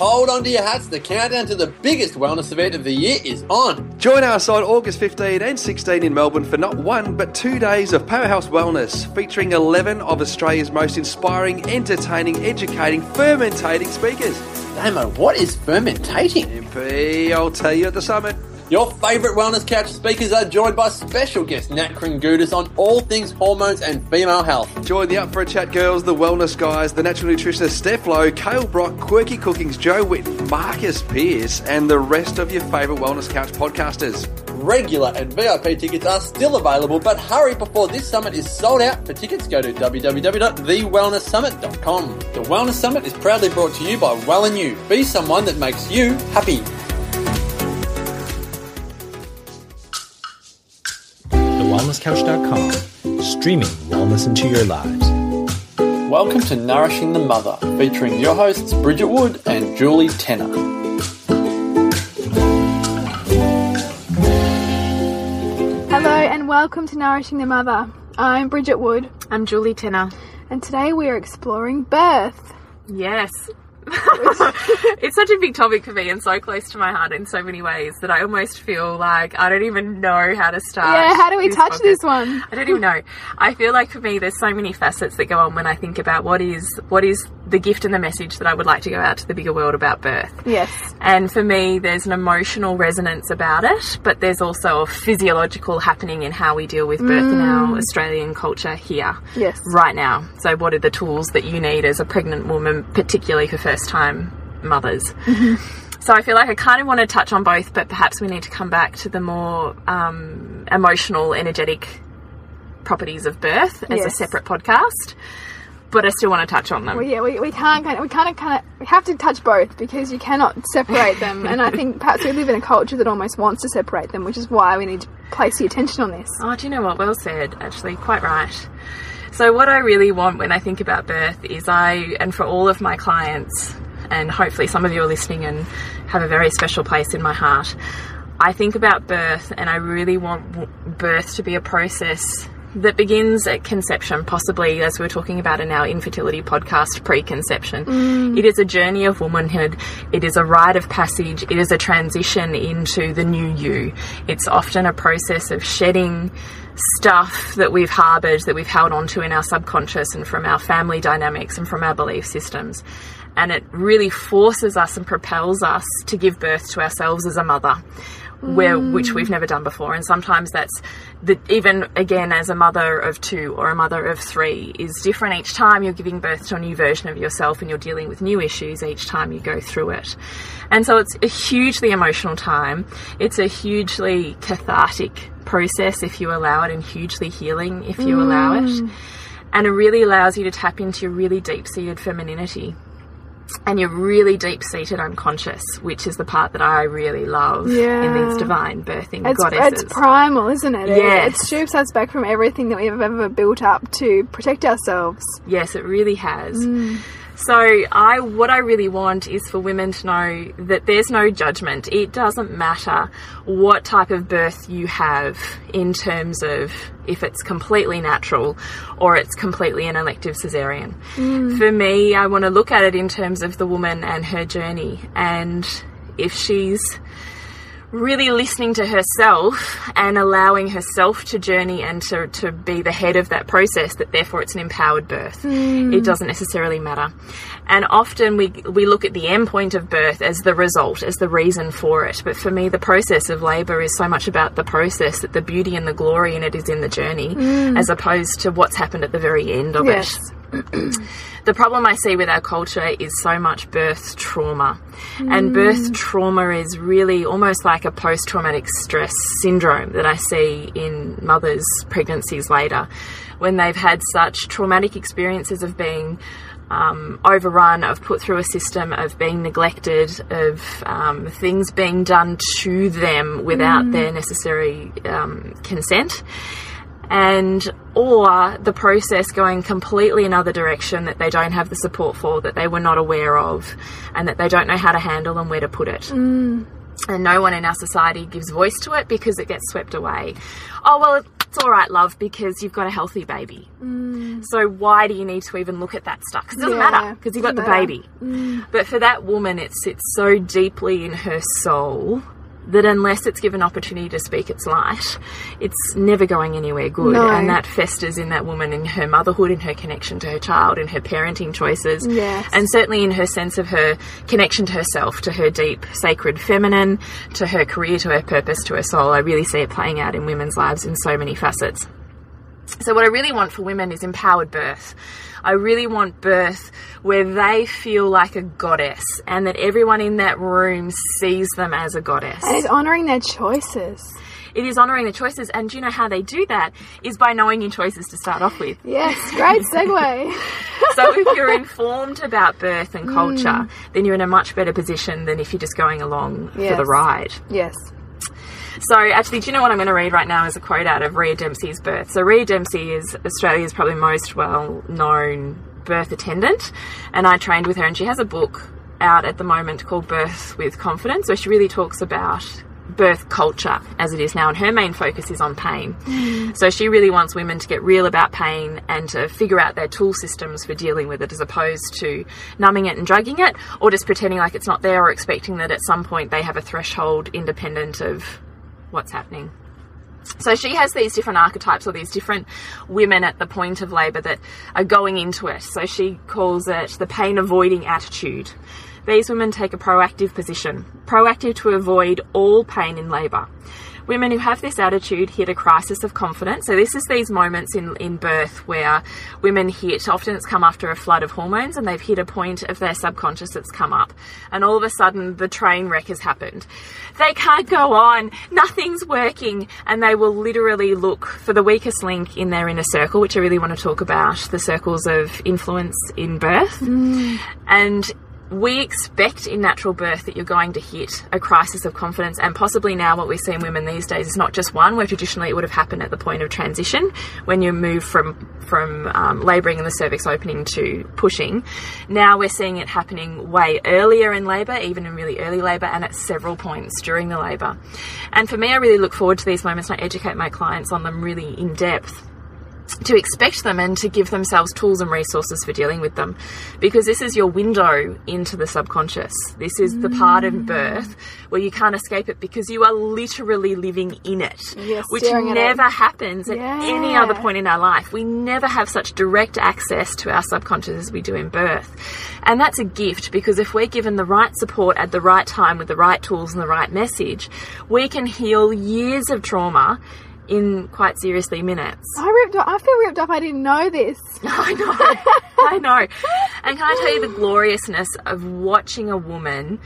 hold on to your hats. The countdown to the biggest wellness event of the year is on. Join us on August 15 and 16 in Melbourne for not one but two days of Powerhouse Wellness, featuring 11 of Australia's most inspiring, entertaining, educating, fermentating speakers. Damo, what is fermentating? MP, I'll tell you at the summit. Your favourite wellness couch speakers are joined by special guest Nat Kringoudis on all things hormones and female health. Join the Up for a Chat girls, the wellness guys, the natural nutritionist Steph Lowe, Kale Brock, Quirky Cookings, Joe Witt, Marcus Pierce, and the rest of your favourite wellness couch podcasters. Regular and VIP tickets are still available, but hurry before this summit is sold out. For tickets, go to www.thewellnesssummit.com. The Wellness Summit is proudly brought to you by Well and You. Be someone that makes you happy. TheWellnessCouch.com, streaming wellness into your lives. Welcome to Nourishing the Mother, featuring your hosts Bridget Wood and Julie Tenner. Hello and welcome to Nourishing the Mother. I'm Bridget Wood I'm Julie Tenner. and today we are exploring birth. Yes. it's such a big topic for me and so close to my heart in so many ways that I almost feel like I don't even know how to start. Yeah, how do we this touch podcast. this one? I don't even know. I feel like for me there's so many facets that go on when I think about what is what is the gift and the message that I would like to go out to the bigger world about birth. Yes. And for me, there's an emotional resonance about it, but there's also a physiological happening in how we deal with birth in our mm. Australian culture here, Yes. right now. So, what are the tools that you need as a pregnant woman, particularly for first time mothers? So, I feel like I kind of want to touch on both, but perhaps we need to come back to the more um, emotional, energetic properties of birth as a separate podcast. But I still want to touch on them. Well, yeah, we, we can't we kind of kind of we have to touch both because you cannot separate them. and I think perhaps we live in a culture that almost wants to separate them, which is why we need to place the attention on this. Oh, do you know what? Well said, actually, quite right. So, what I really want when I think about birth is I, and for all of my clients, and hopefully some of you are listening and have a very special place in my heart, I think about birth and I really want birth to be a process that begins at conception, possibly as we we're talking about in our infertility podcast, preconception. Mm. It is a journey of womanhood. It is a rite of passage. It is a transition into the new you. It's often a process of shedding stuff that we've harbored, that we've held onto in our subconscious and from our family dynamics and from our belief systems. And it really forces us and propels us to give birth to ourselves as a mother where which we've never done before. And sometimes that's the even again as a mother of two or a mother of three is different. Each time you're giving birth to a new version of yourself and you're dealing with new issues each time you go through it. And so it's a hugely emotional time. It's a hugely cathartic process if you allow it and hugely healing if you allow it. Mm. And it really allows you to tap into your really deep-seated femininity and you're really deep-seated unconscious, which is the part that I really love in these divine birthing It's, goddesses. it's primal, isn't it? It- Yes. It strips us back from everything that we've ever built up to protect ourselves. yes, it really has. Mm. So I what I really want is for women to know that there's no judgment. It doesn't matter what type of birth you have in terms of if it's completely natural or it's completely an elective cesarean. Mm. For me, I want to look at it in terms of the woman and her journey and if she's really listening to herself and allowing herself to journey and to, to be the head of that process that therefore it's an empowered birth. Hmm. It doesn't necessarily matter. And often we we look at the end point of birth as the result as the reason for it. But for me the process of labor is so much about the process that the beauty and the glory in it is in the journey hmm. as opposed to what's happened at the very end of Yes. it the problem I see with our culture is so much birth trauma. And birth trauma is really almost like a post traumatic stress syndrome that I see in mothers' pregnancies later when they've had such traumatic experiences of being. Um, overrun, of put through a system of being neglected, of um, things being done to them without their necessary um, consent and or the process going completely another direction that they don't have the support for that they were not aware of and that they don't know how to handle and where to put it mm. and no one in our society gives voice to it because it gets swept away oh well It's all right, love, because you've got a healthy baby. Mm. So why do you need to even look at that stuff? Because it doesn't Yeah, matter, because you've got the matter. baby. Mm. But for that woman, it sits so deeply in her soul that unless it's given opportunity to speak its light, it's never going anywhere good. No. And that festers in that woman in her motherhood, in her connection to her child, in her parenting choices, Yes. and certainly in her sense of her connection to herself, to her deep sacred feminine, to her career, to her purpose, to her soul. I really see it playing out in women's lives in so many facets. So, what I really want for women is empowered birth. I really want birth where they feel like a goddess and that everyone in that room sees them as a goddess. And it's honouring their choices. It is honouring the choices, and do you know how they do that? Is by knowing your choices to start off with. Yes, great segue. So, if you're informed about birth and culture, hmm. then you're in a much better position than if you're just going along for the ride. yes. So, actually, do you know what I'm going to read right now is a quote out of Rhea Dempsey's birth. So, Rhea Dempsey is Australia's probably most well known birth attendant, and I trained with her, and she has a book out at the moment called Birth with Confidence, where she really talks about birth culture as it is now, and her main focus is on pain. Mm. So, she really wants women to get real about pain and to figure out their tool systems for dealing with it as opposed to numbing it and drugging it, or just pretending like it's not there or expecting that at some point they have a threshold independent of what's happening. So she has these different archetypes or these different women at the point of labour that are going into it. So she calls it the pain avoiding attitude. These women take a proactive position, proactive to avoid all pain in labour. Women who have this attitude hit a crisis of confidence. So this is these moments in, in birth where women hit, often it's come after a flood of hormones and they've hit a point of their subconscious that's come up. And all of a sudden the train wreck has happened. They can't go on. Nothing's working. And they will literally look for the weakest link in their inner circle, which I really want to talk about, the circles of influence in birth. Mm. And we expect in natural birth that you're going to hit a crisis of confidence, and possibly now what we see in women these days is not just one, where traditionally it would have happened at the point of transition when you move from from um, labouring and the cervix opening to pushing. Now we're seeing it happening way earlier in labour, even in really early labour, and at several points during the labour. And for me, I really look forward to these moments, and I educate my clients on them really in depth to expect them and to give themselves tools and resources for dealing with them because this is your window into the subconscious. This is the part of birth where you can't escape it because you are literally living in it, which at it. never happens at any other point in our life. We never have such direct access to our subconscious as we do in birth. And that's a gift because if we're given the right support at the right time with the right tools and the right message, we can heal years of trauma in quite seriously minutes. I ripped up. I feel ripped up. I didn't know this. I know, I know. And can I tell you the gloriousness of watching a woman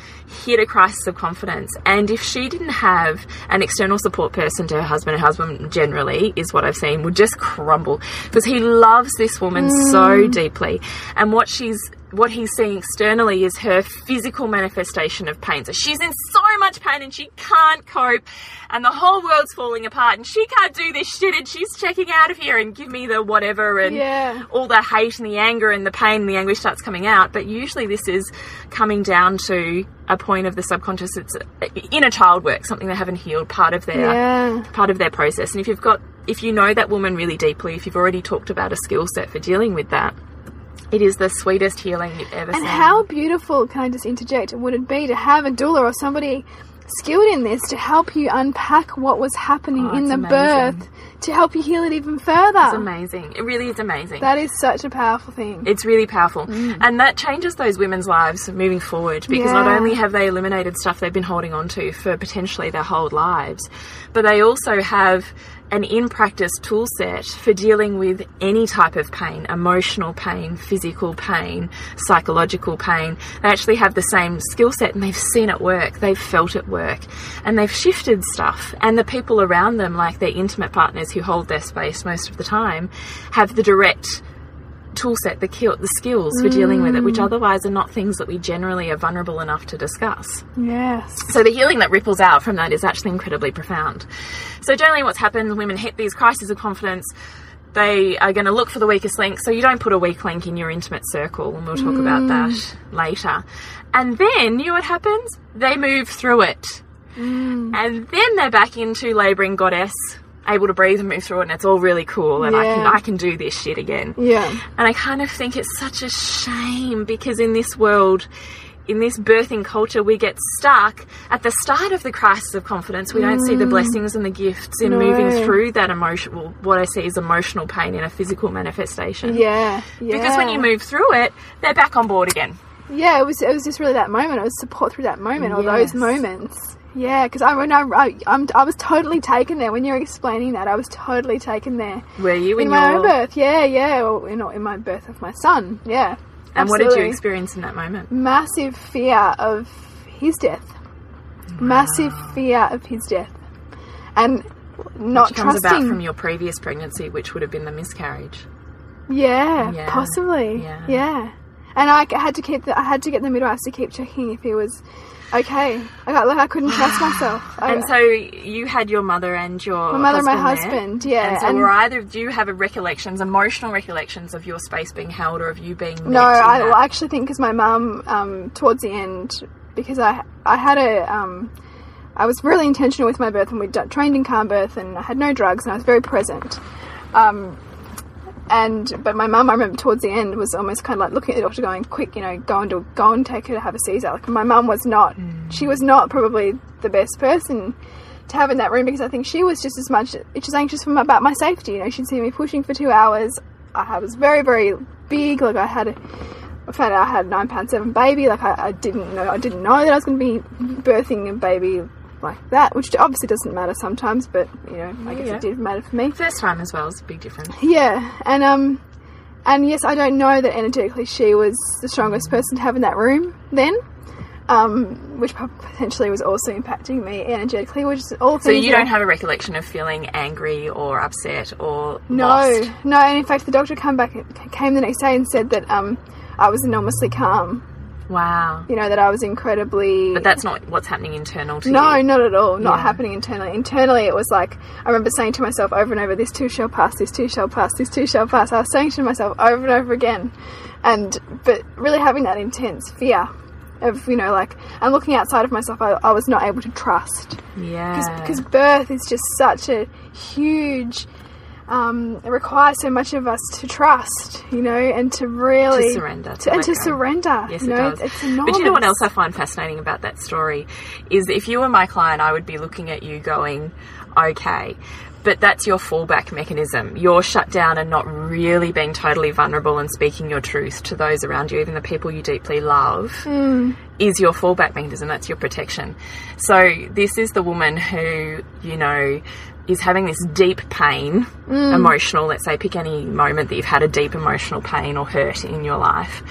hit a crisis of confidence? And if she didn't have an external support person to her husband, her husband generally is what I've seen would just crumble because he loves this woman mm. so deeply. And what she's what he's seeing externally is her physical manifestation of pain. So she's in so much pain and she can't cope, and the whole world's falling apart, and she can't do this shit, and she's checking out of here and give me the whatever, and Yeah. all the hate and the anger and the pain and the anguish starts coming out. But usually, this is coming down to a point of the subconscious. It's uh, inner child work, something they haven't healed, part of their Yeah. part of their process. And if you've got, if you know that woman really deeply, if you've already talked about a skill set for dealing with that, it is the sweetest healing you've ever And seen. how beautiful, can I just interject, would it be to have a doula or somebody skilled in this to help you unpack what was happening Oh, in the amazing. birth to help you heal it even further? It's amazing. It really is amazing. That is such a powerful thing. It's really powerful. Mm. And that changes those women's lives moving forward because not only have they eliminated stuff they've been holding on to for potentially their whole lives, but they also have an in practice tool set for dealing with any type of pain emotional pain, physical pain, psychological pain. They actually have the same skill set and they've seen it work, they've felt it work, and they've shifted stuff. And the people around them, like their intimate partners who hold their space most of the time, have the direct tool set, the, kill, the skills for dealing with it, which mm. otherwise are not things that we generally are vulnerable enough to discuss. yes. So the healing that ripples out from that is actually incredibly profound. So generally what's happened, women hit these crises of confidence, they are going to look for the weakest link. So you don't put a weak link in your intimate circle, and we'll talk about that mm. later. And then, you know what happens? They move through it. Mm. And then they're back into labouring goddess able to breathe and move through it and it's all really cool and I can I can do this shit again. Yeah. And I kind of think it's such a shame because in this world, in this birthing culture, we get stuck at the start of the crisis of confidence. We don't see the mm. blessings and the gifts in No. moving through that emotional, what I see is emotional pain in a physical manifestation. Yeah. Yeah. Because when you move through it, they're back on board again. Yeah, it was it was just really that moment. It was support through that moment or those moments. Yeah, because I when I, I I'm, I was totally taken there when you were explaining that. I was totally taken there Were you in, in my your own birth. Yeah, yeah, or in, in my birth of my son. Yeah. and what did you experience in that moment? Massive fear of his death. Massive fear of his death, and not Which comes trusting. about from your previous pregnancy, which would have been the miscarriage. Yeah, Yeah. possibly. Yeah. Yeah. And I had to keep the, I had to get the midwives to keep checking if he was okay. I got like I couldn't trust myself. I, And so you had your mother and your my mother and my husband there. yeah. And so and were either do you have a recollections, emotional recollections of your space being held or of you being no, I, well, I actually think because my mum um, towards the end because I I had a um, I was really intentional with my birth and we d- trained in calm birth and I had no drugs and I was very present. Um, and but my mum, I remember towards the end was almost kind of like looking at the doctor, going, "Quick, you know, go and do, go and take her to have a Caesar." Like my mum was not, mm. she was not probably the best person to have in that room because I think she was just as much just anxious from about my safety. You know, she'd see me pushing for two hours. I was very very big. Like I had a, I found out I had a nine pound seven baby. Like I, I didn't know I didn't know that I was going to be birthing a baby like that, which obviously doesn't matter sometimes, but you know I guess Yeah. it did matter for me. First time as well is a big difference. Yeah, and um, and yes, I don't know that energetically she was the strongest person to have in that room then, um, which po- potentially was also impacting me energetically, which is all So you don't have a recollection of feeling angry or upset or no, lost. no, and in fact, the doctor came back came the next day and said that um, I was enormously calm. Wow. You know that I was incredibly. But that's not what's happening internal to No, you. not at all. Not Yeah. happening internally. Internally, it was like I remember saying to myself over and over, "This too shall pass. This too shall pass. This too shall pass." I was saying to myself over and over again, and but really having that intense fear of you know like and looking outside of myself, I, I was not able to trust Yeah. because birth is just such a huge. Um, it requires so much of us to trust, you know, and to really To surrender, to and to surrender. Yes, you it know, does. it's enormous. But you know what else I find fascinating about that story is if you were my client, I would be looking at you going, okay. But that's your fallback mechanism. You're shut down and not really being totally vulnerable and speaking your truth to those around you, even the people you deeply love, is your fallback mechanism. That's your protection. So this is the woman who, you know, is having this deep pain, mm. emotional, let's say, pick any moment that you've had a deep emotional pain or hurt in your life.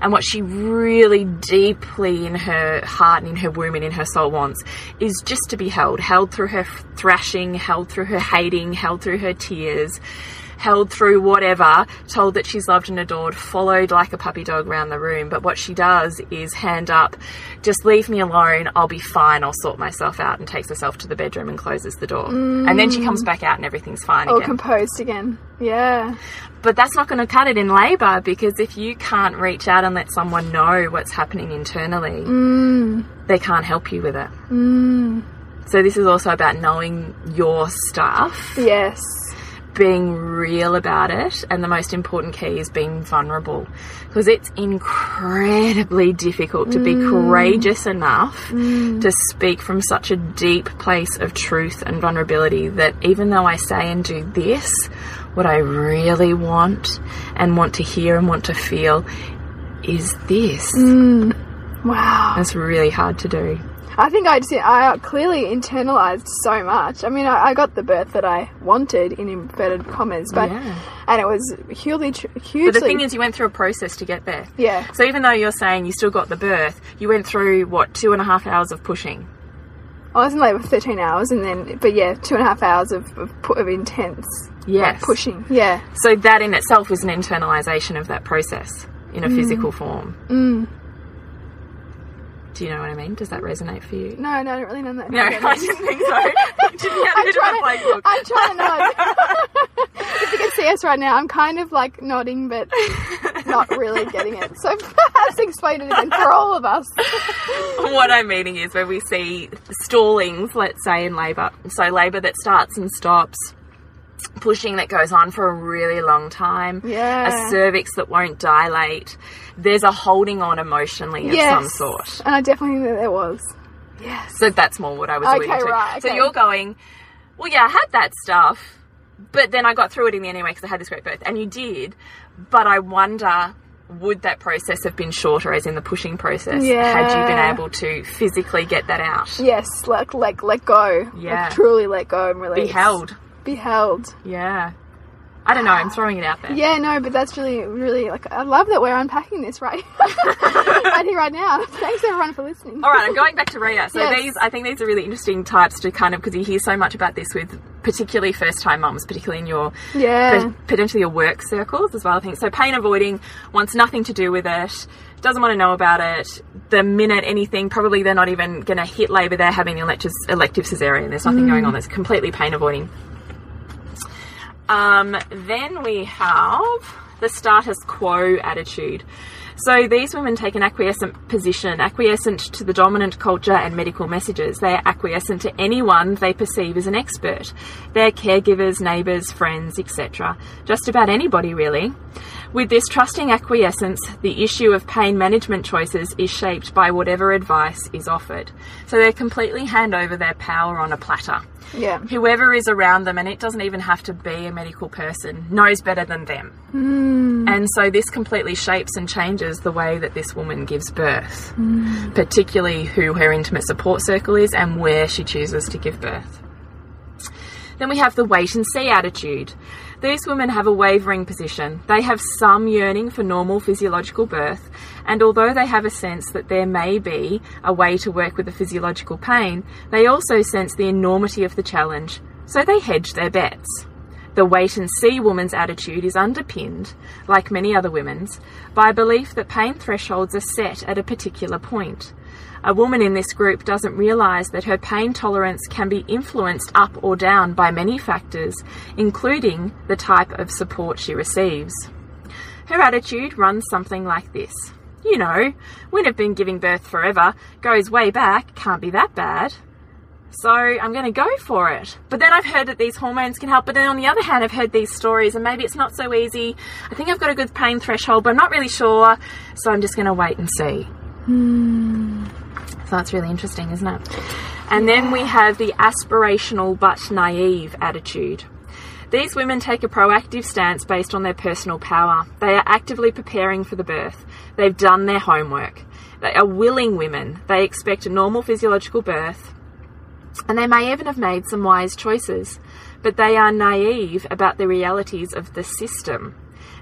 And what she really deeply in her heart and in her womb and in her soul wants is just to be held, held through her thrashing, held through her hating, held through her tears, held through whatever, told that she's loved and adored, followed like a puppy dog around the room. But what she does is hand up, just leave me alone, I'll be fine, I'll sort myself out, and takes herself to the bedroom and closes the door. And then she mm. comes back out and everything's fine or again. composed again. Yeah. But that's not going to cut it in labour because if you can't reach out and let someone know what's happening internally, mm. they can't help you with it. Mm. So this is also about knowing your stuff, Yes. Being real about it, and the most important key is being vulnerable because it's incredibly difficult to be mm. courageous enough mm. to speak from such a deep place of truth and vulnerability that even though I say and do this, what I really want and want to hear and want to feel is this. Mm. Wow. That's really hard to do. I think I just I clearly internalized so much. I mean, I, I got the birth that I wanted in inverted commas, but Yeah. and it was hugely, hugely. But the thing is, you went through a process to get there. Yeah. So even though you're saying you still got the birth, you went through what two and a half hours of pushing. I was in labour for thirteen hours, and then, but yeah, two and a half hours of of, of intense Yes. like, pushing. Yeah. So that in itself was an internalization of that process in a physical form. Mm. Do you know what I mean? Does that resonate for you? No, no, I don't really know that. No, I didn't think so. I didn't have a I'm bit of a trying, to, I'm trying to nod. if you can see us right now, I'm kind of like nodding, but not really getting it. So perhaps explain it again for all of us. what I'm meaning is when we see stallings, let's say in labour, so labour that starts and stops pushing that goes on for a really long time, Yeah. a cervix that won't dilate. There's a holding on emotionally of yes. some sort. And I definitely think that there was. Yes. So that's more what I was Okay, alluding to. right, So you're going, well, yeah, I had that stuff, but then I got through it in the end anyway because I had this great birth, and you did. But I wonder, would that process have been shorter, as in the pushing process, yeah. had you been able to physically get that out? Yes, like like let go. Yeah. Like, truly let go and release. Be held. Be held. Yeah. I don't know. I'm throwing it out there. Yeah, no, but that's really, really like I love that we're unpacking this right, right here, right now. Thanks everyone for listening. All right, I'm going back to Rhea. So Yes. these, I think these are really interesting types to kind of because you hear so much about this with particularly first-time mums, particularly in your Yeah. potentially your work circles as well. I think so. Pain avoiding wants nothing to do with it. Doesn't want to know about it. The minute anything, probably they're not even going to hit labour. They're having elective, elective cesarean. There's nothing going mm. on. That's completely pain avoiding. Um, then we have the status quo attitude. So these women take an acquiescent position, acquiescent to the dominant culture and medical messages. They are acquiescent to anyone they perceive as an expert. They're caregivers, neighbours, friends, etc. Just about anybody, really. With this trusting acquiescence, the issue of pain management choices is shaped by whatever advice is offered. So they completely hand over their power on a platter Yeah. whoever is around them, and it doesn't even have to be a medical person, knows better than them. Hmm. And so this completely shapes and changes the way that this woman gives birth, hmm. particularly who her intimate support circle is and where she chooses to give birth. Then we have the wait and see attitude. These women have a wavering position. They have some yearning for normal physiological birth, and although they have a sense that there may be a way to work with the physiological pain, they also sense the enormity of the challenge, so they hedge their bets. The wait and see woman's attitude is underpinned, like many other women's, by a belief that pain thresholds are set at a particular point. A woman in this group doesn't realise that her pain tolerance can be influenced up or down by many factors, including the type of support she receives. Her attitude runs something like this. You know, we'd have been giving birth forever, goes way back, can't be that bad. So I'm going to go for it. But then I've heard that these hormones can help. But then on the other hand, I've heard these stories and maybe it's not so easy. I think I've got a good pain threshold, but I'm not really sure. So I'm just going to wait and see. Hmm. So that's really interesting, isn't it? And then we have the aspirational but naive attitude. These women take a proactive stance based on their personal power. They are actively preparing for the birth. They've done their homework. They are willing women. They expect a normal physiological birth. And they may even have made some wise choices. But they are naive about the realities of the system.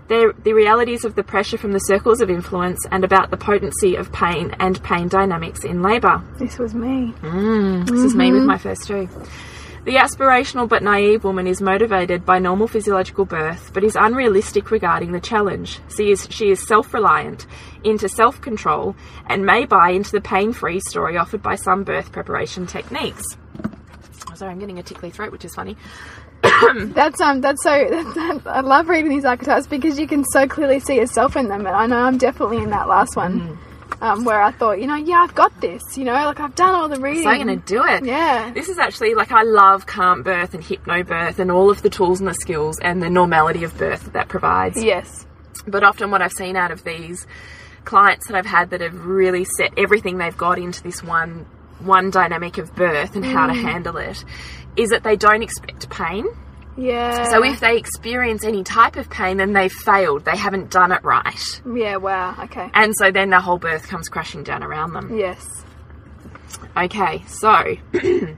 The realities of the pressure from the circles of influence and about the potency of pain and pain dynamics in labour. This was me. Mm, this is me with mm-hmm. my first two. The aspirational but naive woman is motivated by normal physiological birth, but is unrealistic regarding the challenge. She is, she is self reliant, into self control, and may buy into the pain free story offered by some birth preparation techniques. Sorry, I'm getting a tickly throat, which is funny. That's um. That's so. That, I love reading these archetypes because you can so clearly see yourself in them, and I know I'm definitely in that last one, Mm. um, where I thought, you know, yeah, I've got this. You know, like I've done all the reading. So I'm going to do it. Yeah. This is actually like I love calm birth and hypnobirth and all of the tools and the skills and the normality of birth that that provides. Yes. But often, what I've seen out of these clients that I've had that have really set everything they've got into this one one dynamic of birth and how to handle it is that they don't expect pain. Yeah. So if they experience any type of pain, then they've failed. They haven't done it right. Yeah. Wow. Okay. And so then the whole birth comes crashing down around them. Yes. Okay, so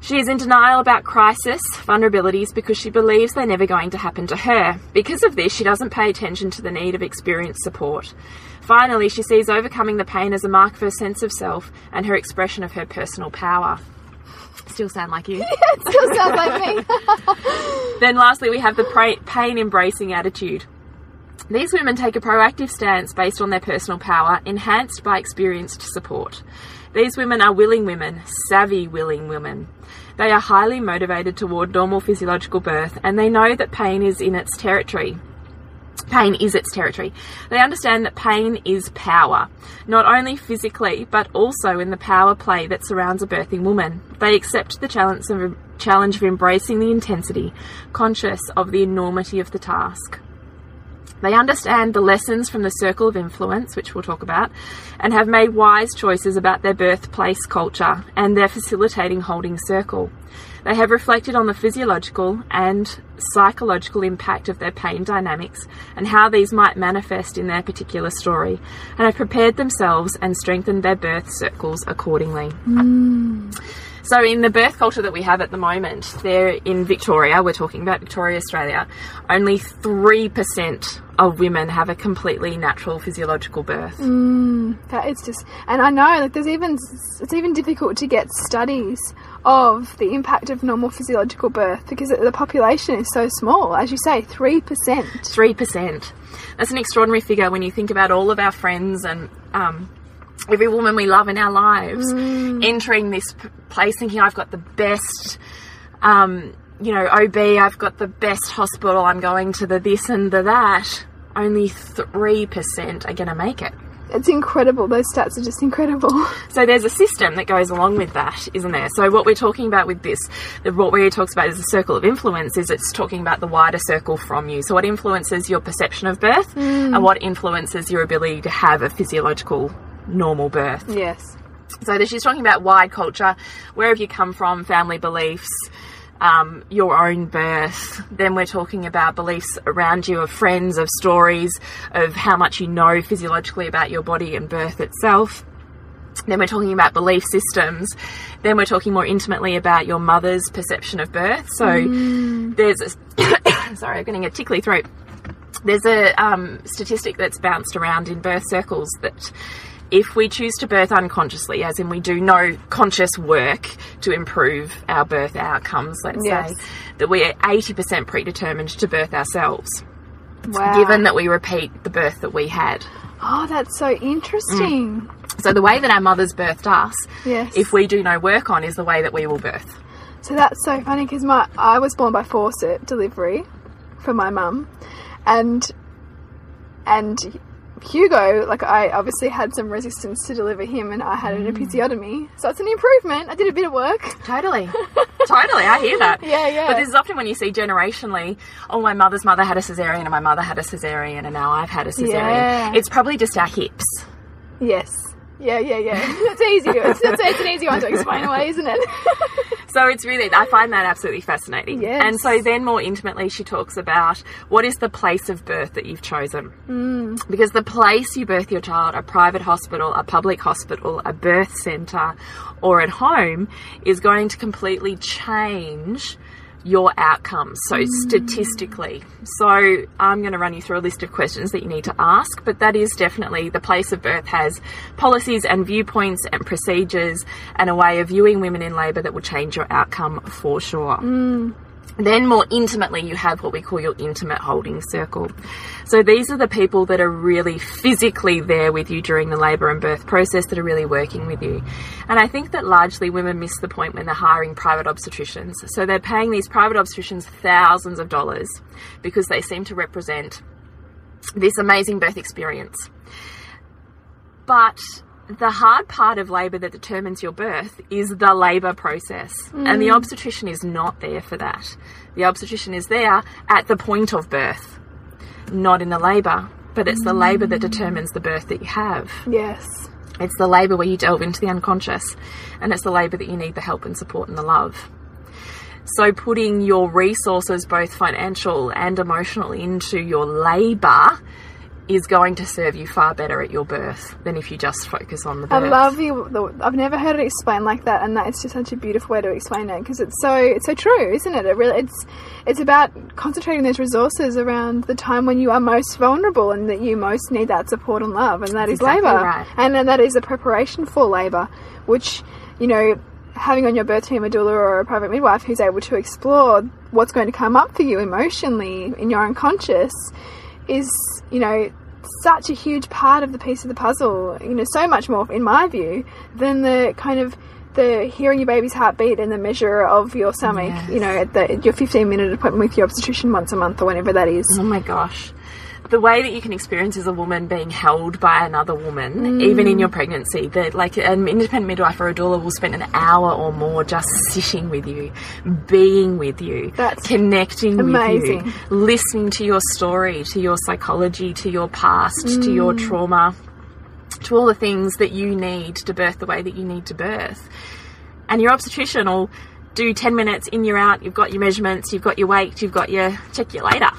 she is in denial about crisis, vulnerabilities, because she believes they're never going to happen to her. Because of this, she doesn't pay attention to the need of experienced support. Finally, she sees overcoming the pain as a mark of her sense of self and her expression of her personal power. Still sound like you. yeah, Still sounds like me. Then, lastly, we have the pain embracing attitude. These women take a proactive stance based on their personal power, enhanced by experienced support. These women are willing women, savvy willing women. They are highly motivated toward normal physiological birth and they know that pain is in its territory. Pain is its territory. They understand that pain is power, not only physically, but also in the power play that surrounds a birthing woman. They accept the challenge of, challenge of embracing the intensity, conscious of the enormity of the task. They understand the lessons from the circle of influence, which we'll talk about, and have made wise choices about their birthplace culture and their facilitating holding circle. They have reflected on the physiological and psychological impact of their pain dynamics and how these might manifest in their particular story, and have prepared themselves and strengthened their birth circles accordingly. Hmm. So, in the birth culture that we have at the moment, there in Victoria, we're talking about Victoria, Australia, only 3% of women have a completely natural physiological birth. Hmm, that it's just, and I know like there's even it's even difficult to get studies of the impact of normal physiological birth because the population is so small. As you say, three percent. 3%. That's an extraordinary figure when you think about all of our friends and um, every woman we love in our lives entering this p- place thinking, I've got the best. Um, you know, OB, I've got the best hospital, I'm going to the this and the that. Only 3% are going to make it. It's incredible. Those stats are just incredible. So there's a system that goes along with that, isn't there? So what we're talking about with this, the, what we talks about is the circle of influence, is it's talking about the wider circle from you. So what influences your perception of birth, hmm. and what influences your ability to have a physiological normal birth. yes. So she's talking about wide culture, where have you come from, family beliefs, um, your own birth. Then we're talking about beliefs around you of friends, of stories, of how much you know physiologically about your body and birth itself. Then we're talking about belief systems. Then we're talking more intimately about your mother's perception of birth. So there's a, sorry, I'm getting a tickly throat. There's a um, statistic that's bounced around in birth circles that if we choose to birth unconsciously, as in we do no conscious work to improve our birth outcomes, let's Yes. say, that we are 80% predetermined to birth ourselves, Wow. given that we repeat the birth that we had. oh, that's so interesting. Mm. So the way that our mothers birthed us, Yes. if we do no work on, is the way that we will birth. So that's so funny because my I was born by forceps delivery from my mum, and and Hugo, like I obviously had some resistance to deliver him, and I had an mm. episiotomy, so it's an improvement. I did a bit of work. Totally. totally. I hear that. Yeah, yeah. But this is often when you see generationally, oh, my mother's mother had a cesarean and my mother had a cesarean and now I've had a cesarean. Yeah. It's probably just our hips. Yes. Yeah, yeah, yeah. It's easy. It's, it's, it's an easy one to explain away, isn't it? So it's really, I find that absolutely fascinating. Yes. And so then more intimately, she talks about what is the place of birth that you've chosen. Mm. Because the place you birth your child, a private hospital, a public hospital, a birth centre, or at home, is going to completely change your outcomes. So statistically. So I'm going to run you through a list of questions that you need to ask, but that is definitely the place of birth has policies and viewpoints and procedures and a way of viewing women in labour that will change your outcome for sure. Mm. Then, more intimately, you have what we call your intimate holding circle. So, these are the people that are really physically there with you during the labour and birth process that are really working with you. And I think that largely women miss the point when they're hiring private obstetricians. So, they're paying these private obstetricians thousands of dollars because they seem to represent this amazing birth experience. But the hard part of labour that determines your birth is the labour process. And the mm. obstetrician is not there for that. The obstetrician is there at the point of birth, not in the labour. But it's the labour that determines the birth that you have. yes. It's the labour where you delve into the unconscious, and it's the labour that you need the help and support and the love. So, putting your resources, both financial and emotional, into your labour is going to serve you far better at your birth than if you just focus on the birth. I love you. the- I've never heard it explained like that, and that is just such a beautiful way to explain it because it's so it's so true, isn't it? It really it's it's about concentrating those resources around the time when you are most vulnerable and that you most need that support and love, and that is exactly labour, right. and then that is a preparation for labour, which you know. Having on your birth team a doula or a private midwife who's able to explore what's going to come up for you emotionally in your unconscious is, you know, such a huge part of the piece of the puzzle. You know, so much more, in my view, than the kind of the hearing your baby's heartbeat and the measure of your stomach. Yes. You know, at the, your 15 minute appointment with your obstetrician once a month or whenever that is. Oh my gosh. The way that you can experience as a woman being held by another woman, mm. even in your pregnancy, that like an independent midwife or a doula will spend an hour or more just sitting with you, being with you, That's connecting with you, listening to your story, to your psychology, to your past, to your mm. trauma, to all the things that you need to birth the way that you need to birth. And your obstetrician will do 10 minutes in, you're out, you've got your measurements, you've got your weight, you've got your check you later.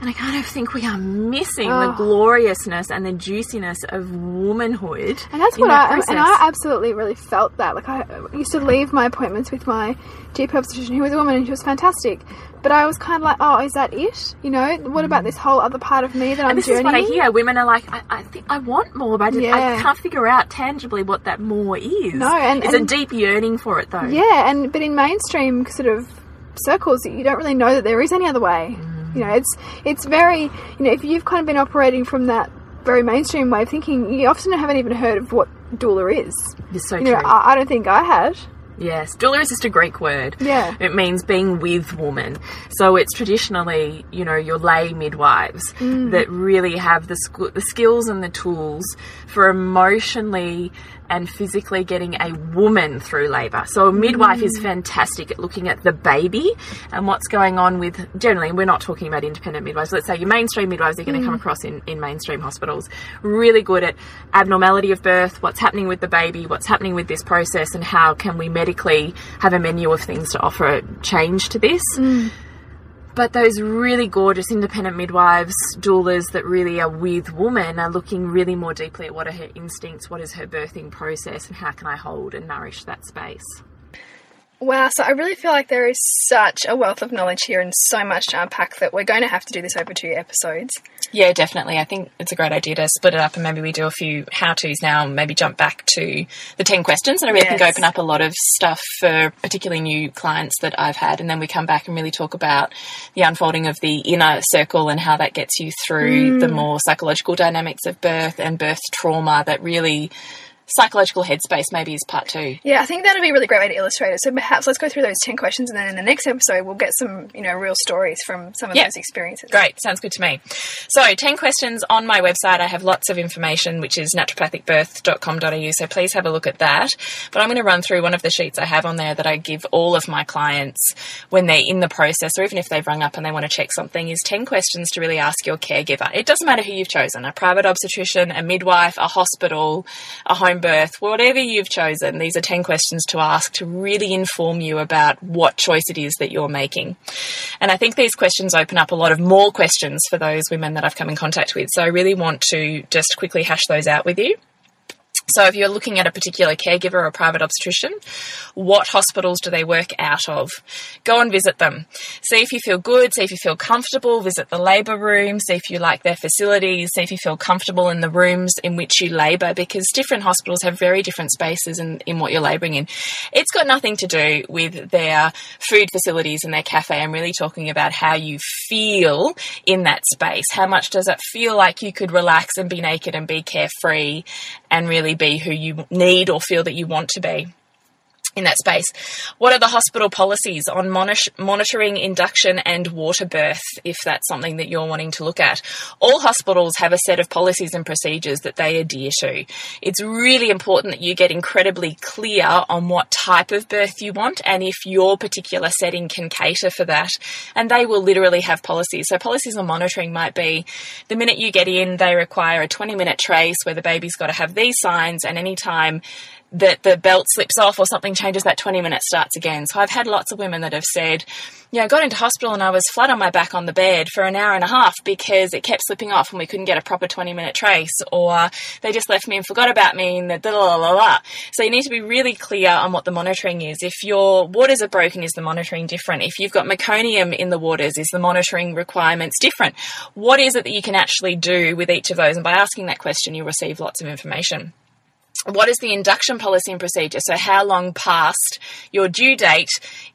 And I kind of think we are missing the Oh. gloriousness and the juiciness of womanhood. And that's what that I and. I absolutely really felt that. Like I used to leave my appointments with my GP obstetrician, who was a woman, and she was fantastic. But I was kind of like, oh, is that it? You know, what about mm. this whole other part of me that I'm And this journeying? is what I hear. Women are like, I, I think I want more, but I, just, I can't figure out tangibly what that more is. No, and- it's and- a deep yearning for it, though. Yeah, and but in mainstream sort of circles, you don't really know that there is any other way. Mm. You know, it's it's very you know if you've kind of been operating from that very mainstream way of thinking, you often haven't even heard of what doula is. It's so You know, true. I, I don't think I had. Yes, doula is just a Greek word. Yeah. It means being with woman. So it's traditionally, you know, your lay midwives Mm. that really have the, the skills and the tools for emotionally and physically getting a woman through labour. So a midwife is Mm. fantastic at looking at the baby and what's going on with, generally, we're not talking about independent midwives. Let's say your mainstream midwives are going to come across in, in mainstream hospitals. Really good at abnormality of birth, what's happening with the baby, what's happening with this process, and how can we medically have a menu of things to offer a change to this. But those really gorgeous independent midwives, doulas that really are with woman are looking really more deeply at what are her instincts, what is her birthing process, and how can I hold and nourish that space. Wow, so I really feel like there is such a wealth of knowledge here and so much to unpack that we're going to have to do this over two episodes. Yeah, definitely. I think it's a great idea to split it up and maybe we do a few how to's now and maybe jump back to the 10 questions. And I really think open up a lot of stuff for particularly new clients that I've had. And then we come back and really talk about the unfolding of the inner circle and how that gets you through the mm. more psychological dynamics of birth and birth trauma that really psychological headspace maybe is part two. Yeah, I think that'd be a really great way to illustrate it. So perhaps let's go through those 10 questions and then in the next episode we'll get some, you know, real stories from some of Yeah. those experiences. Great, sounds good to me. So, 10 questions on my website. I have lots of information, which is naturopathicbirth.com.au, so please have a look at that. But I'm going to run through one of the sheets I have on there that I give all of my clients when they're in the process, or even if they've rung up and they want to check something, is 10 questions to really ask your caregiver. It doesn't matter who you've chosen a private obstetrician, a midwife, a hospital, a home birth, whatever you've chosen. These are 10 questions to ask to really inform you about what choice it is that you're making. And I think these questions open up a lot of more questions for those women that I've come in contact with. So I really want to just quickly hash those out with you. So, if you're looking at a particular caregiver or private obstetrician, what hospitals do they work out of? Go and visit them. See if you feel good, see if you feel comfortable, visit the labour room, see if you like their facilities, see if you feel comfortable in the rooms in which you labour, because different hospitals have very different spaces in, in what you're labouring in. It's got nothing to do with their food facilities and their cafe. I'm really talking about how you feel in that space. How much does it feel like you could relax and be naked and be carefree and really be who you need or feel that you want to be? In that space. What are the hospital policies on monitoring induction and water birth, if that's something that you're wanting to look at? All hospitals have a set of policies and procedures that they adhere to. It's really important that you get incredibly clear on what type of birth you want and if your particular setting can cater for that. And they will literally have policies. So, policies on monitoring might be the minute you get in, they require a 20 minute trace where the baby's got to have these signs, and anytime that the belt slips off or something changes, that 20 minutes starts again. So I've had lots of women that have said, yeah, I got into hospital and I was flat on my back on the bed for an hour and a half because it kept slipping off and we couldn't get a proper 20 minute trace, or they just left me and forgot about me and the la la la. So you need to be really clear on what the monitoring is. If your waters are broken, is the monitoring different? If you've got meconium in the waters, is the monitoring requirements different? What is it that you can actually do with each of those? And by asking that question, you'll receive lots of information. What is the induction policy and procedure? So, how long past your due date,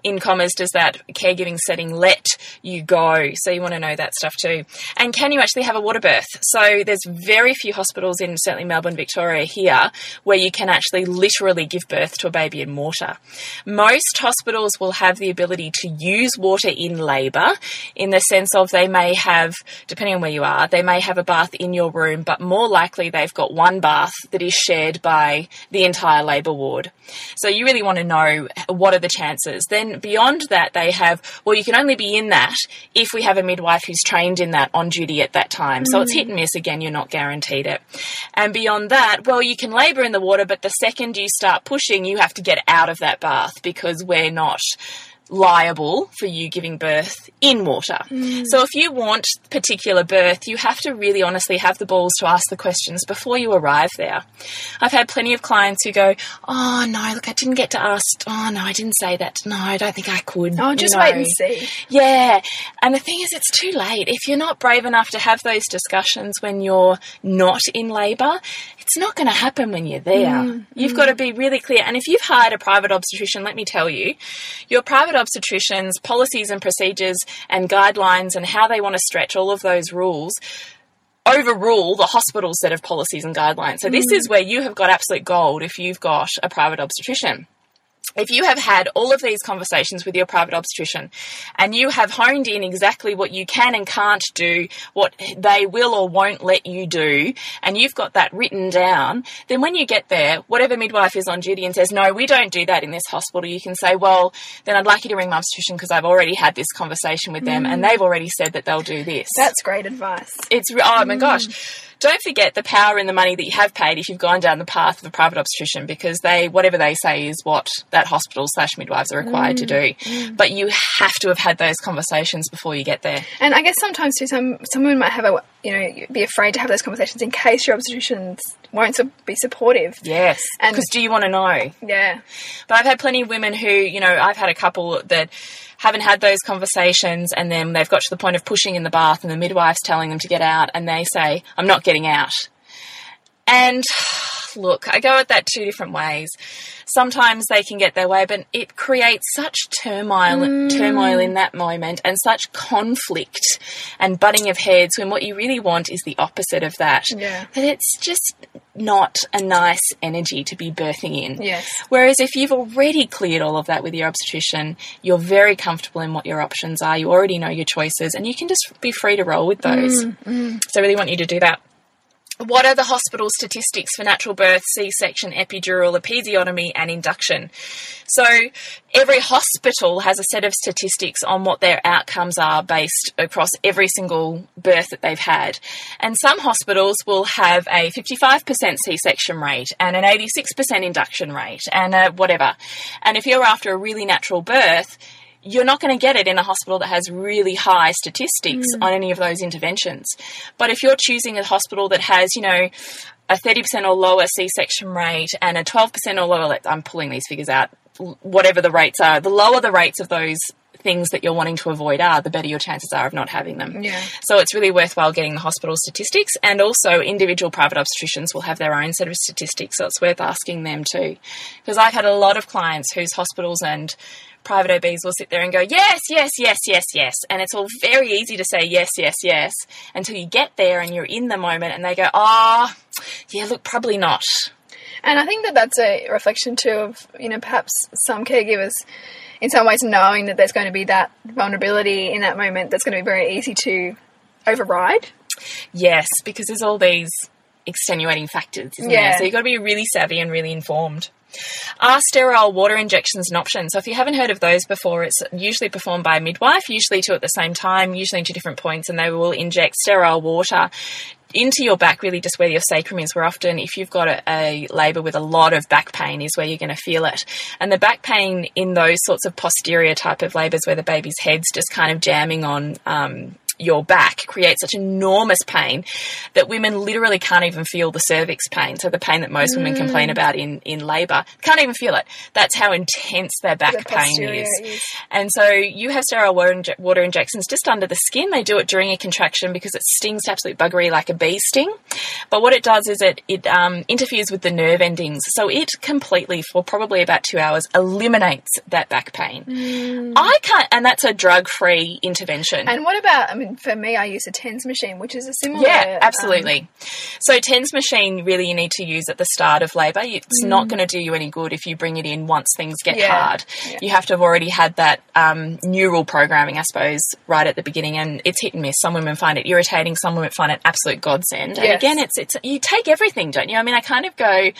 in commas, does that caregiving setting let you go? So, you want to know that stuff too. And can you actually have a water birth? So, there's very few hospitals in certainly Melbourne, Victoria here where you can actually literally give birth to a baby in water. Most hospitals will have the ability to use water in labour in the sense of they may have, depending on where you are, they may have a bath in your room, but more likely they've got one bath that is shared by the entire labour ward. So you really want to know what are the chances. Then beyond that, they have, well, you can only be in that if we have a midwife who's trained in that on duty at that time. So it's mm. hit and miss again, you're not guaranteed it. And beyond that, well, you can labour in the water, but the second you start pushing, you have to get out of that bath because we're not liable for you giving birth in water. Mm. So if you want particular birth, you have to really honestly have the balls to ask the questions before you arrive there. I've had plenty of clients who go, "Oh no, look, I didn't get to ask. Oh no, I didn't say that. No, I don't think I could." Oh, just know." wait and see. Yeah. And the thing is, it's too late. If you're not brave enough to have those discussions when you're not in labour, it's not going to happen when you're there. Mm, you've mm. got to be really clear. And if you've hired a private obstetrician, let me tell you, your private obstetrician's policies and procedures and guidelines and how they want to stretch all of those rules overrule the hospital set of policies and guidelines. So this mm. is where you have got absolute gold if you've got a private obstetrician if you have had all of these conversations with your private obstetrician and you have honed in exactly what you can and can't do, what they will or won't let you do, and you've got that written down, then when you get there, whatever midwife is on duty and says, no, we don't do that in this hospital, you can say, well, then I'd like you to ring my obstetrician because I've already had this conversation with them and mm. they've already said that they'll do this. That's great advice. It's oh my mm. gosh. Don't forget the power and the money that you have paid if you've gone down the path of a private obstetrician because they whatever they say is what that hospital slash midwives are required to do. Mm. But you have to have had those conversations before you get there. And I guess sometimes too, some some women might have a you know be afraid to have those conversations in case your obstetricians won't su- be supportive. Yes. And- Because do you want to know? Yeah. But I've had plenty of women who, you know, I've had a couple that haven't had those conversations and then they've got to the point of pushing in the bath and the midwife's telling them to get out and they say, I'm not getting out. And look, I go at that two different ways. Sometimes they can get their way, but it creates such turmoil, mm. turmoil in that moment, and such conflict and butting of heads. When what you really want is the opposite of that. Yeah. That it's just not a nice energy to be birthing in. Yes. Whereas if you've already cleared all of that with your obstetrician, you're very comfortable in what your options are. You already know your choices, and you can just be free to roll with those. Mm, mm. So I really want you to do that. What are the hospital statistics for natural birth, C-section, epidural, episiotomy, and induction? So every hospital has a set of statistics on what their outcomes are based across every single birth that they've had. And some hospitals will have a 55% C-section rate and an 86% induction rate and a whatever. And if you're after a really natural birth, you're not going to get it in a hospital that has really high statistics mm. on any of those interventions. But if you're choosing a hospital that has, you know, a 30% or lower C-section rate and a 12% or lower, I'm pulling these figures out, whatever the rates are, the lower the rates of those things that you're wanting to avoid are, the better your chances are of not having them. Yeah. So it's really worthwhile getting the hospital statistics and also individual private obstetricians will have their own set of statistics, so it's worth asking them too. Because I've had a lot of clients whose hospitals and private OBs will sit there and go, yes, yes, yes, yes, yes. And it's all very easy to say yes, yes, yes until you get there and you're in the moment and they go, oh, yeah, look, probably not. And I think that that's a reflection too of you know perhaps some caregivers, in some ways, knowing that there's going to be that vulnerability in that moment. That's going to be very easy to override. Yes, because there's all these extenuating factors, isn't Yeah. there? So you've got to be really savvy and really informed. Are sterile water injections an option? So if you haven't heard of those before, it's usually performed by a midwife, usually two at the same time, usually into different points, and they will inject sterile water into your back, really just where your sacrum is. Where often, if you've got a, a labour with a lot of back pain, is where you're going to feel it. And the back pain in those sorts of posterior type of labours, where the baby's head's just kind of jamming on um, your back creates such enormous pain that women literally can't even feel the cervix pain. So the pain that most women complain about in, in labour, can't even feel it. That's how intense their back The pain is. is. And so you have sterile water, inje- water injections just under the skin. They do it during a contraction because it stings to absolute buggery like a bee sting. But what it does is it, it um, interferes with the nerve endings. So it completely, for probably about two hours, eliminates that back pain. I can't, and that's a drug free intervention. And what about? I mean, for me, I use a TENS machine, which is a similar. Yeah, um, absolutely. so TENS machine really you need to use at the start of labour. It's not going to do you any good if you bring it in once things get Mm. Yeah, hard. yeah. You have to have already had that um, neural programming, I suppose, right at the beginning. And it's hit and miss. Some women find it irritating. Some women find it absolute godsend. And again, it's it's you take everything, don't you? I mean, I kind of go,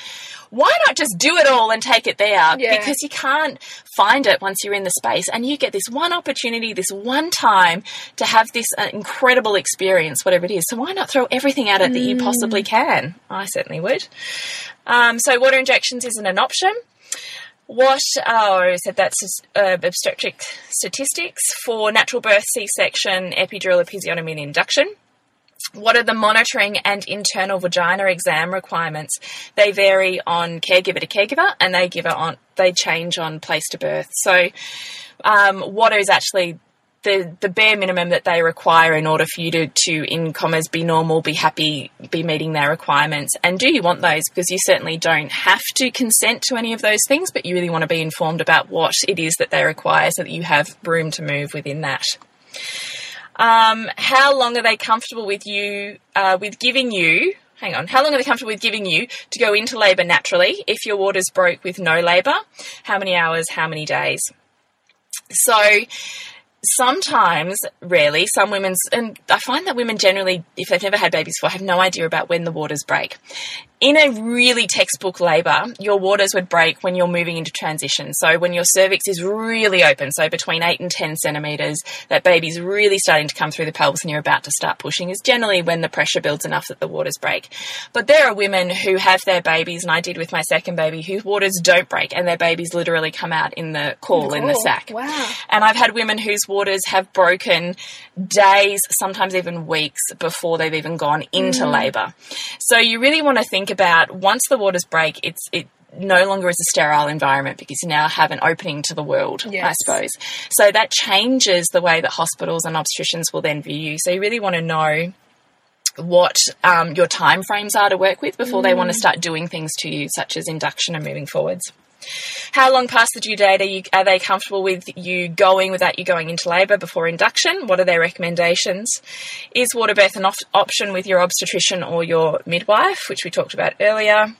why not just do it all and take it there? Yeah. Because you can't find it once you're in the space, and you get this one opportunity, this one time to have this uh, incredible experience, whatever it is. So why not throw everything at it that you possibly can? I certainly would. Um, so water injections isn't an option. What oh, I said that's uh, obstetric statistics for natural birth, C-section, epidural, episiotomy, and induction. What are the monitoring and internal vagina exam requirements? They vary on caregiver to caregiver, and they give on they change on place to birth. So, um, what is actually the the bare minimum that they require in order for you to to in commas be normal, be happy, be meeting their requirements? And do you want those? Because you certainly don't have to consent to any of those things, but you really want to be informed about what it is that they require, so that you have room to move within that. Um, how long are they comfortable with you, uh, with giving you, hang on, how long are they comfortable with giving you to go into labour naturally if your waters broke with no labour? How many hours, how many days? So, sometimes, rarely, some women's, and I find that women generally, if they've never had babies before, have no idea about when the waters break. In a really textbook labour, your waters would break when you're moving into transition. So when your cervix is really open, so between 8 and 10 centimetres, that baby's really starting to come through the pelvis and you're about to start pushing is generally when the pressure builds enough that the waters break. But there are women who have their babies, and I did with my second baby, whose waters don't break and their babies literally come out in the caul in the Cool. sack. Wow. And I've had women whose waters have broken days, sometimes even weeks before they've even gone into Mm. labour. So you really want to think about once the waters break, it's it no longer is a sterile environment because you now have an opening to the world, I suppose. So that changes the way that hospitals and obstetricians will then view you. So you really want to know what um, your time frames are to work with before they Mm. want to start doing things to you, such as induction and moving forwards. How long past the due date are, you, are they comfortable with you going without you going into labour before induction? What are their recommendations? Is water birth an op- option with your obstetrician or your midwife, which we talked about earlier?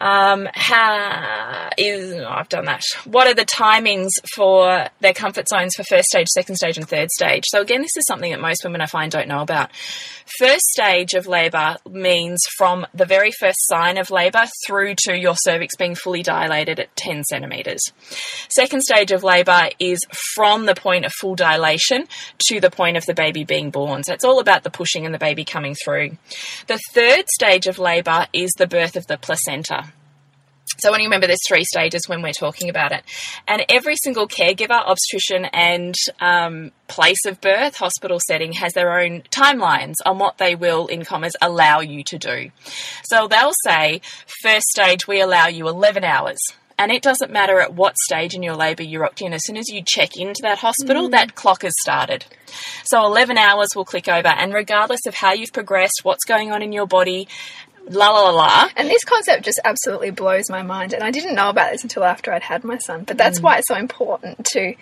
Um, how is oh, I've done that. What are the timings for their comfort zones for first stage, second stage, and third stage? So again, this is something that most women I find don't know about. First stage of labour means from the very first sign of labour through to your cervix being fully dilated at 10 centimetres. Second stage of labour is from the point of full dilation to the point of the baby being born. So it's all about the pushing and the baby coming through. The third stage of labour is the birth of the placenta. So when you remember, there's three stages when we're talking about it, and every single caregiver, obstetrician, and um, place of birth, hospital setting, has their own timelines on what they will, in commas, allow you to do. So they'll say, first stage, we allow you 11 hours. And it doesn't matter at what stage in your labour you're in. As soon as you check into that hospital, that clock has started. So 11 hours will click over, and regardless of how you've progressed, what's going on in your body, la la la la, And this concept just absolutely blows my mind. And I didn't know about this until after I'd had my son. But Mm. that's why it's so important to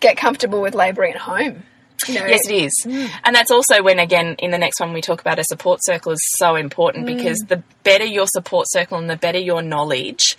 get comfortable with labouring at home. You know, Yes, it is. Mm. And that's also when, again, in the next one we talk about a support circle is so important mm. because the better your support circle and the better your knowledge,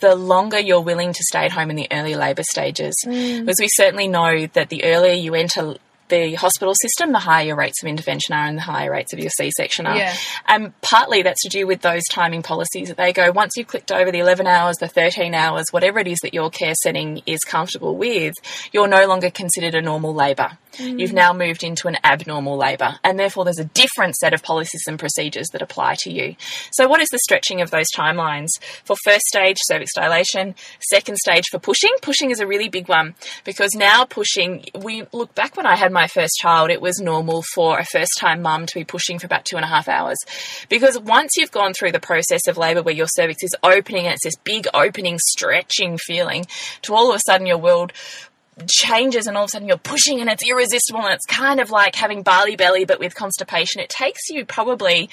the longer you're willing to stay at home in the early labour stages. Mm. Because we certainly know that the earlier you enter the hospital system, the higher your rates of intervention are and the higher rates of your C-section are. Yeah. And partly that's to do with those timing policies that they go, once you've clicked over the 11 hours, the 13 hours, whatever it is that your care setting is comfortable with, you're no longer considered a normal labour. Mm. You've now moved into an abnormal labour, and therefore there's a different set of policies and procedures that apply to you. So, what is the stretching of those timelines? For first stage, cervix dilation, second stage for pushing. Pushing is a really big one because now pushing, we look back when I had my first child, it was normal for a first time mum to be pushing for about two and a half hours. Because once you've gone through the process of labour where your cervix is opening and it's this big opening, stretching feeling, to all of a sudden your world changes and all of a sudden you're pushing and it's irresistible and it's kind of like having barley belly but with constipation. It takes you probably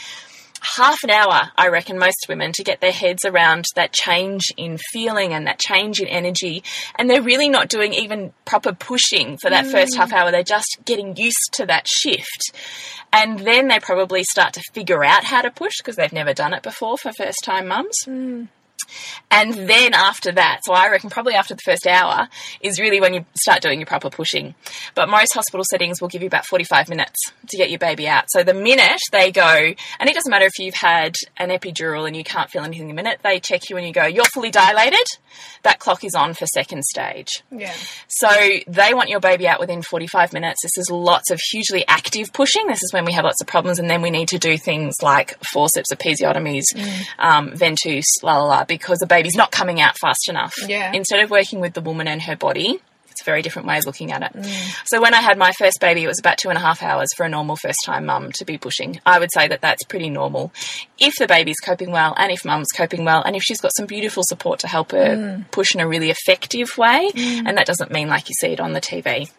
half an hour, I reckon, most women to get their heads around that change in feeling and that change in energy. And they're really not doing even proper pushing for that first half mm. hour. They're just getting used to that shift. And then they probably start to figure out how to push because they've never done it before for first time mums. Mm. And then after that, so I reckon probably after the first hour is really when you start doing your proper pushing. But most hospital settings will give you about 45 minutes to get your baby out. So the minute they go, and it doesn't matter if you've had an epidural and you can't feel anything the minute they check you and you go, you're fully dilated, that clock is on for second stage. Yeah. So they want your baby out within 45 minutes. This is lots of hugely active pushing. This is when we have lots of problems, and then we need to do things like forceps, episiotomies, um, ventouse, la la la, because the baby's not coming out fast enough. Yeah. Instead of working with the woman and her body, it's a very different way of looking at it. Mm. So when I had my first baby, it was about two and a half hours for a normal first time mum to be pushing. I would say that that's pretty normal. If the baby's coping well and if mum's coping well and if she's got some beautiful support to help her mm. push in a really effective way, mm. and that doesn't mean like you see it on the TV.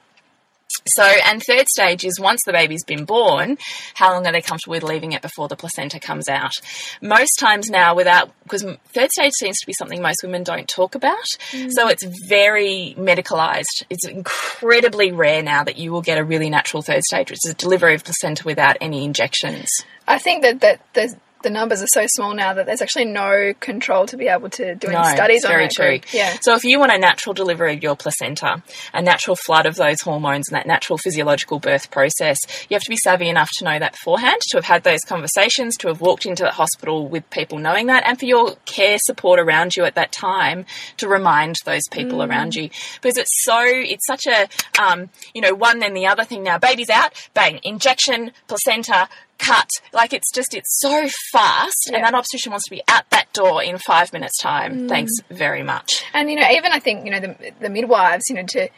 So, and third stage is once the baby's been born, how long are they comfortable with leaving it before the placenta comes out? Most times now, without, because third stage seems to be something most women don't talk about. Mm. So it's very medicalized. It's incredibly rare now that you will get a really natural third stage, which is delivery of placenta without any injections. I think that, that the, the numbers are so small now that there's actually no control to be able to do any No, studies on very that true. group. Yeah. So if you want a natural delivery of your placenta, a natural flood of those hormones and that natural physiological birth process, you have to be savvy enough to know that beforehand, to have had those conversations, to have walked into the hospital with people knowing that, and for your care support around you at that time to remind those people Mm. around you. Because it's so, it's such a, um, you know, one then the other thing now. Baby's out, bang, injection, placenta, cut. Like it's just, it's so fast, and that obstetrician wants to be at that door in five minutes' time. Mm. Thanks very much. And you know, even I think you know the, the midwives, you know, to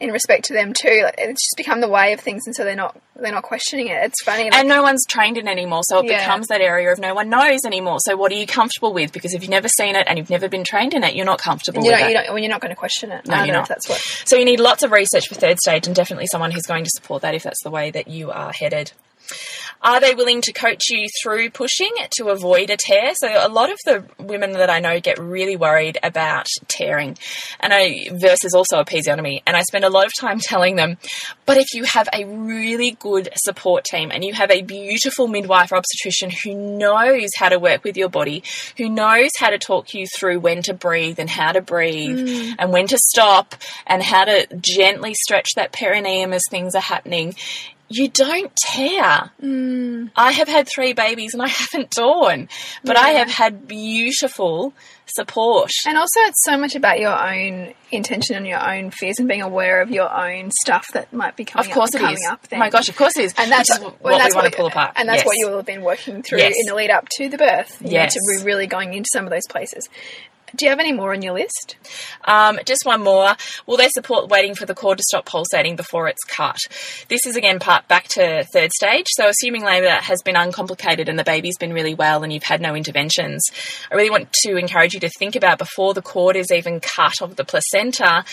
in respect to them too, like, it's just become the way of things, and so they're not they're not questioning it. It's funny, like, And no one's trained in anymore, so it Yeah. becomes that area of no one knows anymore. So what are you comfortable with? Because if you've never seen it and you've never been trained in it, you're not comfortable you with it. you don't, well, you're not going to question it. No, either you're not. That's what. So you need lots of research for third stage and definitely someone who's going to support that if that's the way that you are headed. Are they willing to coach you through pushing to avoid a tear? So a lot of the women that I know get really worried about tearing. And I versus also a episiotomy. And I spend a lot of time telling them, but if you have a really good support team and you have a beautiful midwife or obstetrician who knows how to work with your body, who knows how to talk you through when to breathe and how to breathe mm. and when to stop and how to gently stretch that perineum as things are happening, you don't tear. Mm. I have had three babies and I haven't torn, but I have had beautiful support. And also, it's so much about your own intention and your own fears and being aware of your own stuff that might be coming up. Of course up, it coming is. up. Then. my gosh, of course it is. And that's Which is what, that's we want to pull apart. And that's Yes. what you will have been working through Yes. in the lead up to the birth. You know, Yes. to we're really going into some of those places. Do you have any more on your list? Um, just one more. Will they support waiting for the cord to stop pulsating before it's cut? This is again part back to third stage. So assuming labour has been uncomplicated and the baby's been really well and you've had no interventions, I really want to encourage you to think about before the cord is even cut of the placenta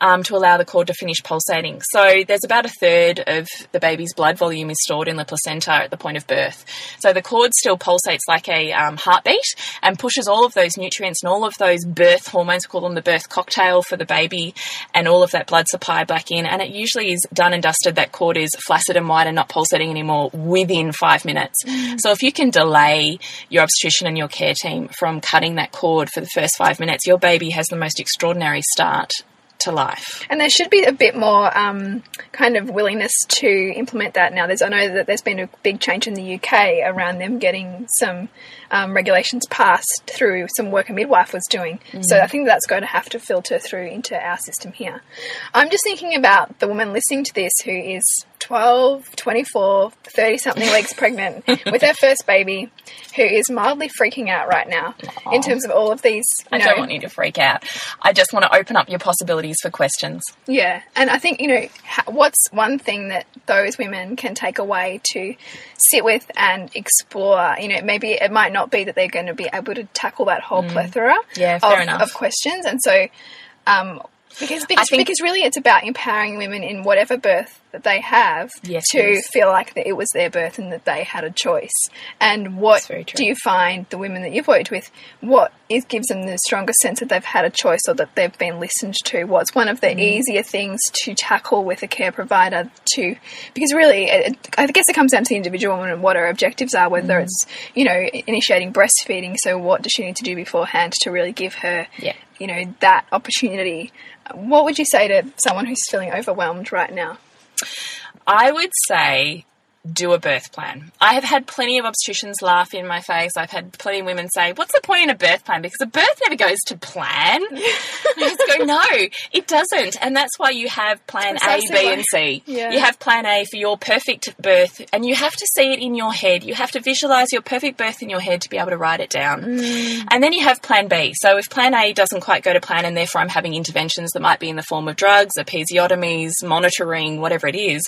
um, to allow the cord to finish pulsating. So there's about a third of the baby's blood volume is stored in the placenta at the point of birth. So the cord still pulsates like a um, heartbeat and pushes all of those nutrients and all of those birth hormones, we call them the birth cocktail for the baby, and all of that blood supply back in. And it usually is done and dusted. That cord is flaccid and white and not pulsating anymore within five minutes. So if you can delay your obstetrician and your care team from cutting that cord for the first five minutes, your baby has the most extraordinary start to life. And there should be a bit more um, kind of willingness to implement that now. There's, I know that there's been a big change in the UK around them getting some um, regulations passed through some work a midwife was doing. So I think that's going to have to filter through into our system here. I'm just thinking about the woman listening to this who is 12, 24, 30 something weeks pregnant with her first baby who is mildly freaking out right now in terms of all of these. I you don't want you to freak out. I just want to open up your possibilities for questions. Yeah, and I think you know what's one thing that those women can take away to sit with and explore. You know, maybe it might not be that they're going to be able to tackle that whole plethora Mm. Yeah, fair of, enough. of questions, and so um, because because, think- because really it's about empowering women in whatever birth that they have Yes, to is. feel like that it was their birth and that they had a choice. And what do you find the women that you've worked with? What is gives them the strongest sense that they've had a choice or that they've been listened to? What's one of the Mm. easier things to tackle with a care provider? To because really, it- I guess it comes down to the individual woman and what her objectives are. Whether Mm. it's you know initiating breastfeeding, so what does she need to do beforehand to really give her Yeah. you know that opportunity? What would you say to someone who's feeling overwhelmed right now? I would say do a birth plan. I have had plenty of obstetricians laugh in my face. I've had plenty of women say, What's the point in a birth plan? Because a birth never goes to plan. I just go, No, it doesn't. And that's why you have plan A, Precisely B, and C. Yeah. You have plan A for your perfect birth, and you have to see it in your head. You have to visualize your perfect birth in your head to be able to write it down. Mm. And then you have plan B. So if plan A doesn't quite go to plan, and therefore I'm having interventions that might be in the form of drugs, episiotomies, monitoring, whatever it is,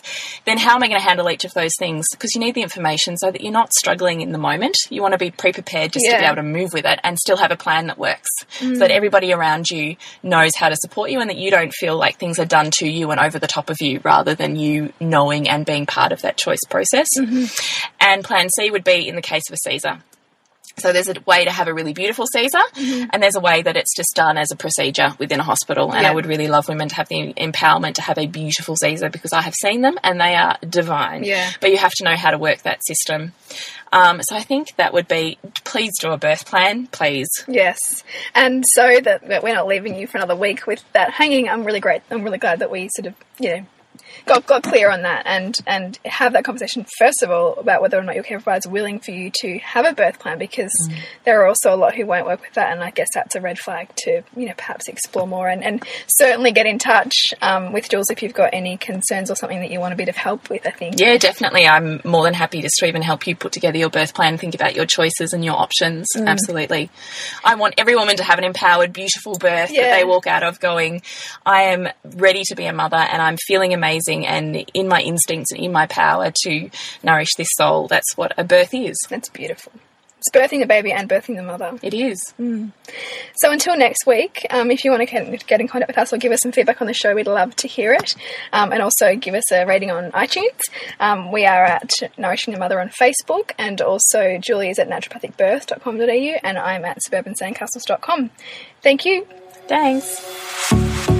then how am I going to handle each of those things? Because you need the information so that you're not struggling in the moment. You want to be pre prepared just to be able to move with it and still have a plan that works so mm. that everybody around you knows how to support you and that you don't feel like things are done to you and over the top of you rather than you knowing and being part of that choice process. Mm-hmm. And plan C would be in the case of a Caesar. So there's a way to have a really beautiful Caesar, and there's a way that it's just done as a procedure within a hospital. And Yeah. I would really love women to have the empowerment to have a beautiful Caesar because I have seen them and they are divine. Yeah. But you have to know how to work that system. Um, so I think that would be please do a birth plan, please. Yes, and so that, that we're not leaving you for another week with that hanging. I'm really great. I'm really glad that we sort of you know got got clear on that and and have that conversation first of all about whether or not your care provider is willing for you to have a birth plan because there are also a lot who won't work with that, and I guess that's a red flag to you know perhaps explore more and and certainly get in touch um, with Jules if you've got any concerns or something that you want a bit of help with. I think. Yeah, definitely. I'm more than happy to even help you put together your birth plan, think about your choices and your options. Mm. Absolutely. I want every woman to have an empowered, beautiful birth Yeah. that they walk out of going, I am ready to be a mother and I'm feeling amazing and in my instincts and in my power to nourish this soul. That's what a birth is. That's beautiful. It's birthing the baby and birthing the mother. It is. So until next week, um, if you want to get, get in contact with us or give us some feedback on the show, we'd love to hear it. Um, and also give us a rating on iTunes. Um, we are at Nourishing the Mother on Facebook, and also Julie is at naturopathicbirth.com.au, and I'm at suburbansandcastles.com. Thank you. Thanks.